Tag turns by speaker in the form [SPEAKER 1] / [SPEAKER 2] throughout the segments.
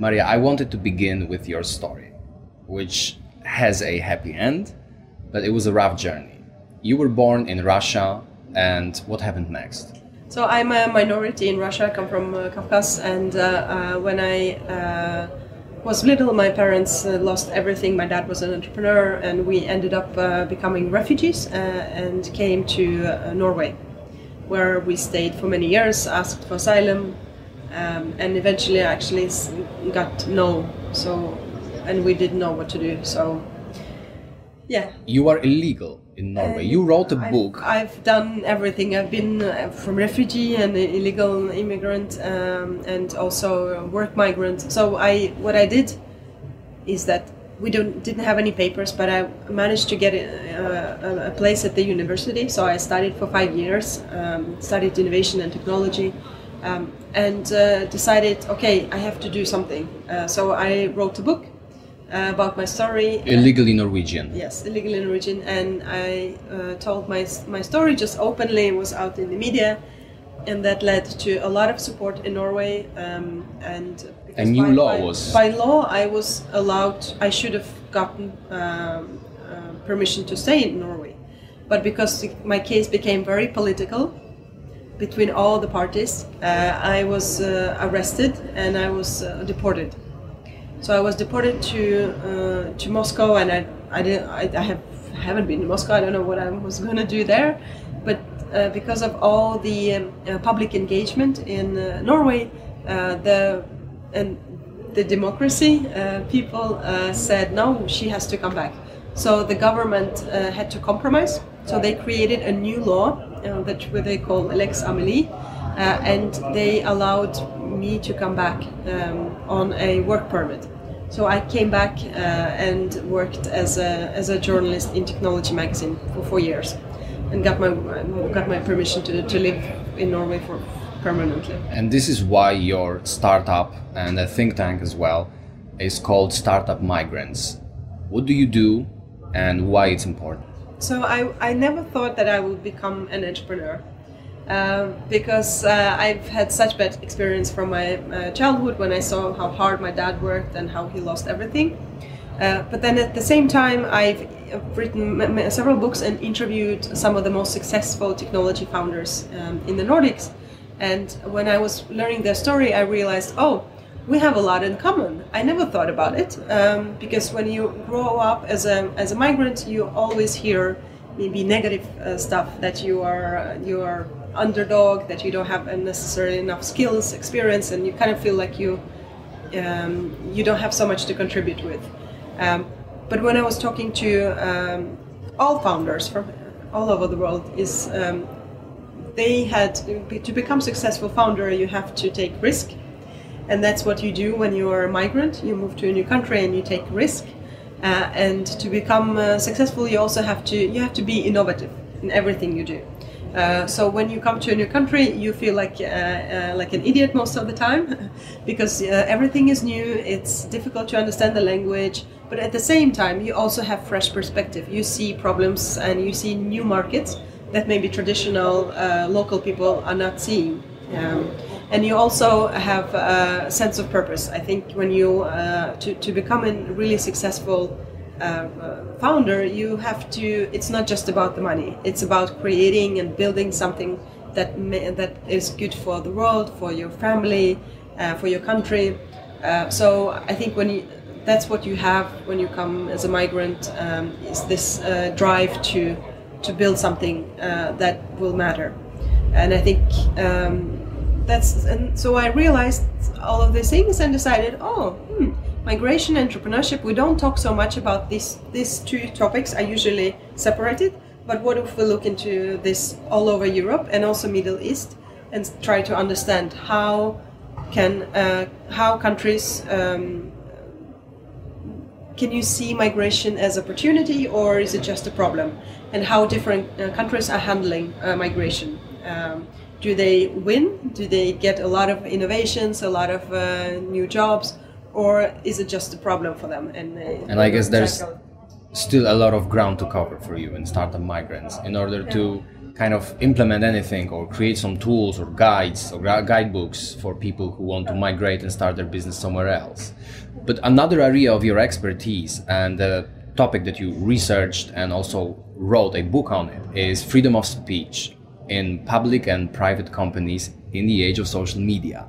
[SPEAKER 1] Maria, I wanted to begin with your story, which has a happy end, but it was a rough journey. You were born in Russia, and what happened next?
[SPEAKER 2] So I'm a minority in Russia. I come from uh, Kafkas, and uh, uh, when I uh, was little, my parents uh, lost everything. My dad was an entrepreneur, and we ended up uh, becoming refugees and came to Norway, where we stayed for many years, asked for asylum, um, and eventually I actually got no. So, and we didn't know what to do. So, yeah.
[SPEAKER 1] You are illegal in Norway. you wrote a
[SPEAKER 2] I've,
[SPEAKER 1] book.
[SPEAKER 2] I've done everything. I've been uh, from refugee and illegal immigrant, um, and also work migrant. So I, what I did, is that we don't didn't have any papers, but I managed to get a, a, a place at the university. So I studied for five years, um, studied innovation and technology, um, and uh, decided, okay, I have to do something. Uh, so I wrote a book uh, about my story.
[SPEAKER 1] Illegally Norwegian.
[SPEAKER 2] Yes, illegally Norwegian, and I uh, told my my story just openly. It was out in the media, and that led to a lot of support in Norway. Um, and
[SPEAKER 1] a new
[SPEAKER 2] by,
[SPEAKER 1] law
[SPEAKER 2] by,
[SPEAKER 1] was
[SPEAKER 2] by law, I was allowed. I should have gotten um, uh, permission to stay in Norway, but because my case became very political between all the parties, uh, I was uh, arrested and I was uh, deported. So I was deported to uh, to Moscow, and I I didn't I, I have haven't been to Moscow. I don't know what I was going to do there, but uh, because of all the um, uh, public engagement in Norway, the and the democracy, people said no, she has to come back. So the government had to compromise. So they created a new law that they call Lex Amelie, and they allowed me to come back um, on a work permit. So I came back uh, and worked as a, as a journalist in Technology magazine for four years, and got my got my permission to, to live in Norway for permanently.
[SPEAKER 1] And this is why your startup and a think tank as well is called Startup Migrants. What do you do, and why it's important?
[SPEAKER 2] So I, I never thought that I would become an entrepreneur. Um, because uh, I've had such bad experience from my uh, childhood when I saw how hard my dad worked and how he lost everything. Uh, but then at the same time, I've written several books and interviewed some of the most successful technology founders um, in the Nordics. And when I was learning their story, I realized, oh, we have a lot in common. I never thought about it um, because when you grow up as a, as a migrant, you always hear maybe negative uh, stuff that you are you are underdog, that you don't have necessarily enough skills, experience, and you kind of feel like you um, you don't have so much to contribute with. Um, but when I was talking to um, all founders from all over the world, is um, they had to become successful founder, you have to take risk, and that's what you do when you are a migrant. You move to a new country and you take risk. Uh, and to become uh, successful, you also have to you have to be innovative in everything you do. Uh, so when you come to a new country, you feel like uh, uh, like an idiot most of the time, because uh, everything is new. It's difficult to understand the language, but at the same time, you also have fresh perspective. You see problems and you see new markets that maybe traditional uh, local people are not seeing. Um, and you also have a sense of purpose. I think when you to to become a really successful uh, founder, you have to. It's not just about the money. It's about creating and building something that may, that is good for the world, for your family, uh, for your country. Uh, so I think when you, that's what you have when you come as a migrant um, is this uh, drive to to build something uh, that will matter. And I think um, that's and so I realized all of these things and decided, oh. Hmm, migration entrepreneurship we don't talk so much about these these two topics are usually separated but what if we look into this all over europe and also middle east and try to understand how can uh, how countries um, can you see migration as opportunity or is it just a problem and how different uh, countries are handling uh, migration um, do they win do they get a lot of innovations a lot of uh, new jobs or is it just a problem for them? And
[SPEAKER 1] and I guess there's still a lot of ground to cover for you in startup migrants in order yeah. to kind of implement anything or create some tools or guides or guidebooks for people who want to migrate and start their business somewhere else. But another area of your expertise and the topic that you researched and also wrote a book on it is freedom of speech in public and private companies in the age of social media.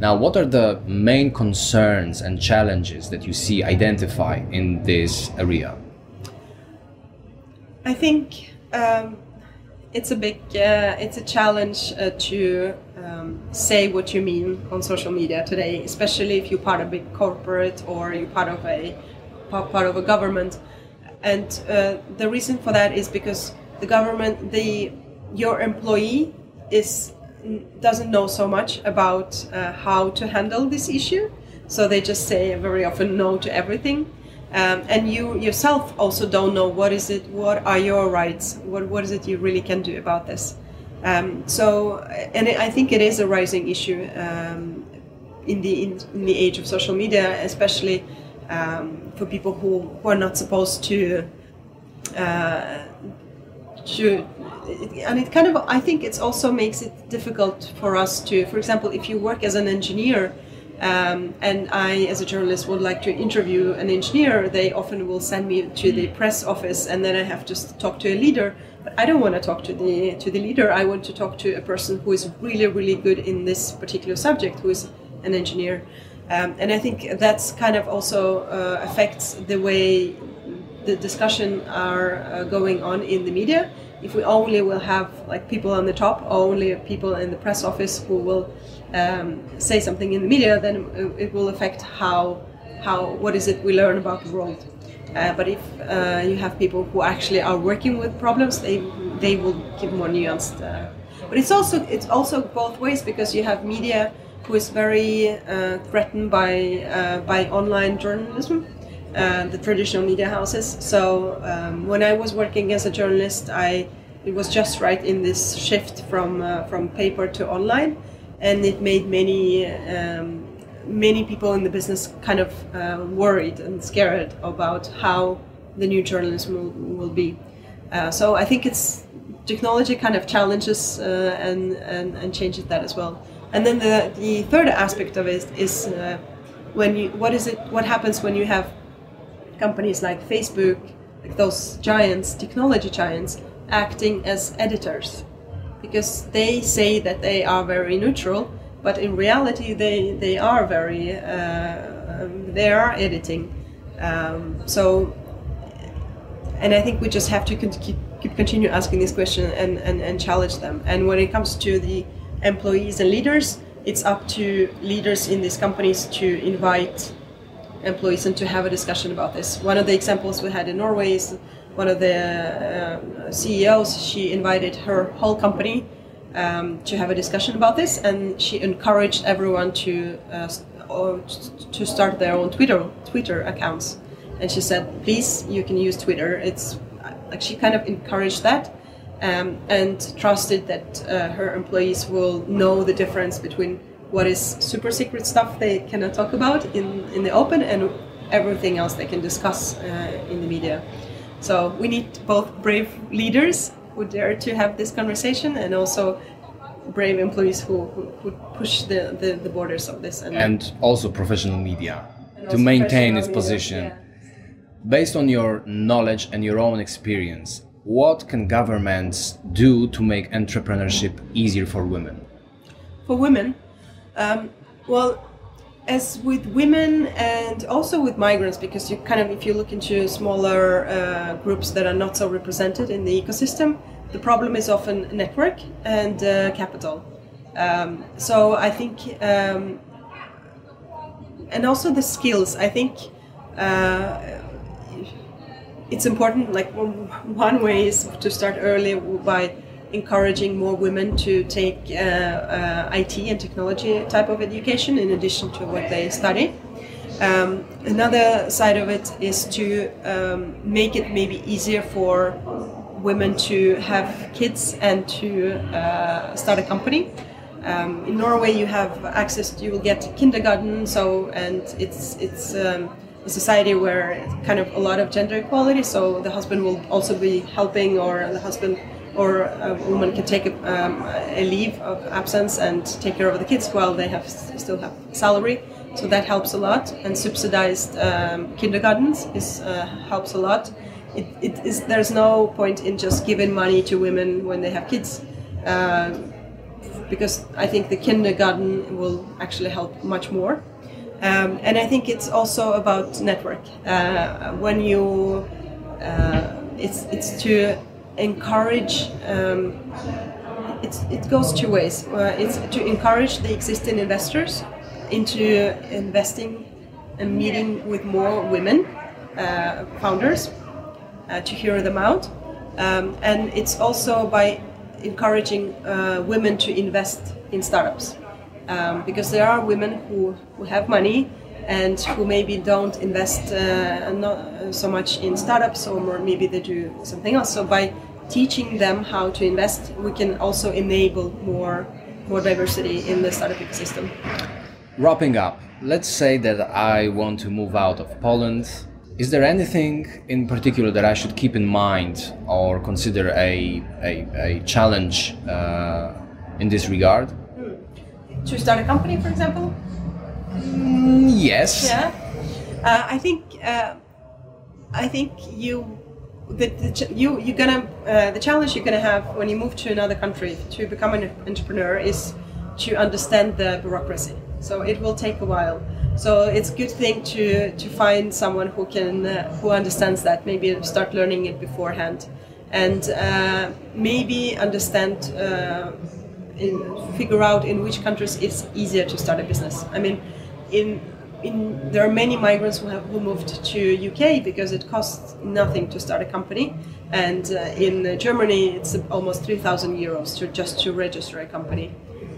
[SPEAKER 1] Now, what are the main concerns and challenges that you see identify in this area?
[SPEAKER 2] I think um, it's a big, uh, it's a challenge uh, to um, say what you mean on social media today, especially if you're part of a big corporate or you're part of a part of a government. And uh, the reason for that is because the government, the your employee is doesn't know so much about uh, how to handle this issue, so they just say very often no to everything. Um, and you yourself also don't know what is it, what are your rights, what what is it you really can do about this. Um, so, and I think it is a rising issue um, in the in, in, the age of social media, especially um, for people who, who are not supposed to. Uh, to and it kind of i think it also makes it difficult for us to for example if you work as an engineer um, and i as a journalist would like to interview an engineer they often will send me to the press office and then i have to talk to a leader. But i don't want to talk to the to the leader. I want to talk to a person who is really really good in this particular subject who is an engineer. Um, and i think that's kind of also uh, affects the way the discussion are uh, going on in the media if we only will have like people on the top, or only people in the press office who will um, say something in the media, then it will affect how how what is it we learn about the world. Uh, but if uh, you have people who actually are working with problems, they they will give more nuanced. Uh, but it's also it's also both ways because you have media who is very uh, threatened by uh, by online journalism uh, the traditional media houses. So um, when I was working as a journalist, I it was just right in this shift from uh, from paper to online, and it made many um, many people in the business kind of uh, worried and scared about how the new journalism will, will be. Uh, so I think it's technology kind of challenges uh, and, and and changes that as well. And then the the third aspect of it is when you what is it what happens when you have companies like Facebook, like those giants, technology giants, acting as editors because they say that they are very neutral, but in reality they, they are very uh, they are editing. Um, so, and I think we just have to keep, keep continue asking this question and, and, and challenge them. And when it comes to the employees and leaders, it's up to leaders in these companies to invite employees and to have a discussion about this. One of the examples we had in Norway is one of the uh, CEOs. She invited her whole company um, to have a discussion about this, and she encouraged everyone to uh, to start their own Twitter Twitter accounts. And she said, "Please, you can use Twitter." It's like she kind of encouraged that. Um, and trusted that uh, her employees will know the difference between what is super secret stuff they cannot talk about in, in the open and everything else they can discuss uh, in the media. So we need both brave leaders who dare to have this conversation and also brave employees who, who, who push the, the, the, borders of this.
[SPEAKER 1] And, and also professional media to maintain its position. yeah. Based on your knowledge and your own experience, what can governments do to make entrepreneurship easier for women?
[SPEAKER 2] For women, um, well, as with women and also with migrants, because you kind of, if you look into smaller uh, groups that are not so represented in the ecosystem, the problem is often network and uh, capital. Um, so I think, um, and also the skills. I think uh, it's important. Like one way is to start early by encouraging more women to take uh, uh, IT and technology type of education in addition to what they study. Um, another side of it is to um, make it maybe easier for women to have kids and to uh, start a company. Um, in Norway, you have access. You will get kindergarten, so and it's it's um, a society where kind of a lot of gender equality. So the husband will also be helping, or the husband or a woman can take a, um, a leave of absence and take care of the kids while they have still have salary. So that helps a lot. And subsidized um, kindergartens is uh, helps a lot. It, it is there's no point in just giving money to women when they have kids. Uh, because I think the kindergarten will actually help much more. Um, and I think it's also about network. Uh, when you, uh, it's it's to encourage. Um, it goes two ways. Uh, it's to encourage the existing investors into investing and meeting with more women uh, founders uh, to hear them out. Um, and it's also by encouraging uh, women to invest in startups um, because there are women who, who have money and who maybe don't invest uh, not so much in startups or more, maybe they do something else. So by teaching them how to invest, we can also enable more more diversity in the startup ecosystem.
[SPEAKER 1] Wrapping up, let's say that I want to move out of Poland is there anything in particular that I should keep in mind or consider a, a, a challenge uh, in this regard?
[SPEAKER 2] To start a company, for example?
[SPEAKER 1] Yes.
[SPEAKER 2] Yeah. Uh, I think uh, I think you the, the you you're gonna uh, the challenge you're gonna have when you move to another country to become an entrepreneur is to understand the bureaucracy. So it will take a while. So it's a good thing to to find someone who can uh, who understands that. Maybe start learning it beforehand, and uh, maybe understand. Uh, in, figure out in which countries it's easier to start a business. I mean, in in, there are many migrants who have who moved to UK because it costs nothing to start a company, and uh, in Germany it's almost three thousand euros to just to register a company.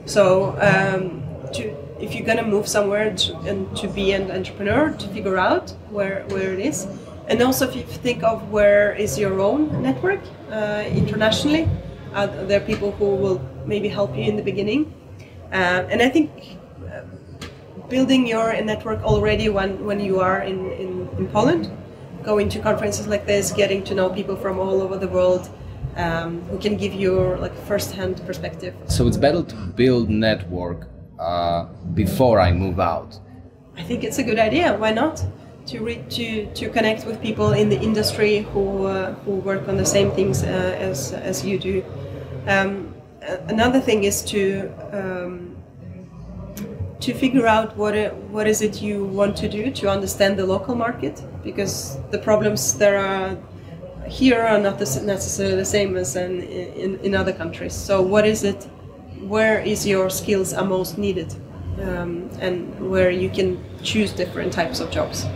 [SPEAKER 2] So um, to if you're gonna move somewhere to, and to be an entrepreneur, to figure out where where it is, and also if you think of where is your own network uh, internationally, uh, there are people who will maybe help you in the beginning, uh, and I think. Building your network already when, when you are in, in, in Poland, going to conferences like this, getting to know people from all over the world, um, who can give you like first-hand perspective.
[SPEAKER 1] So it's better to build network uh, before I move out.
[SPEAKER 2] I think it's a good idea. Why not? To re- to to connect with people in the industry who uh, who work on the same things uh, as as you do. Um, another thing is to um, to figure out what it, what is it you want to do to understand the local market because the problems there are here are not necessarily the same as in, in, in other countries. So what is it? Where is your skills are most needed, um, and where you can choose different types of jobs.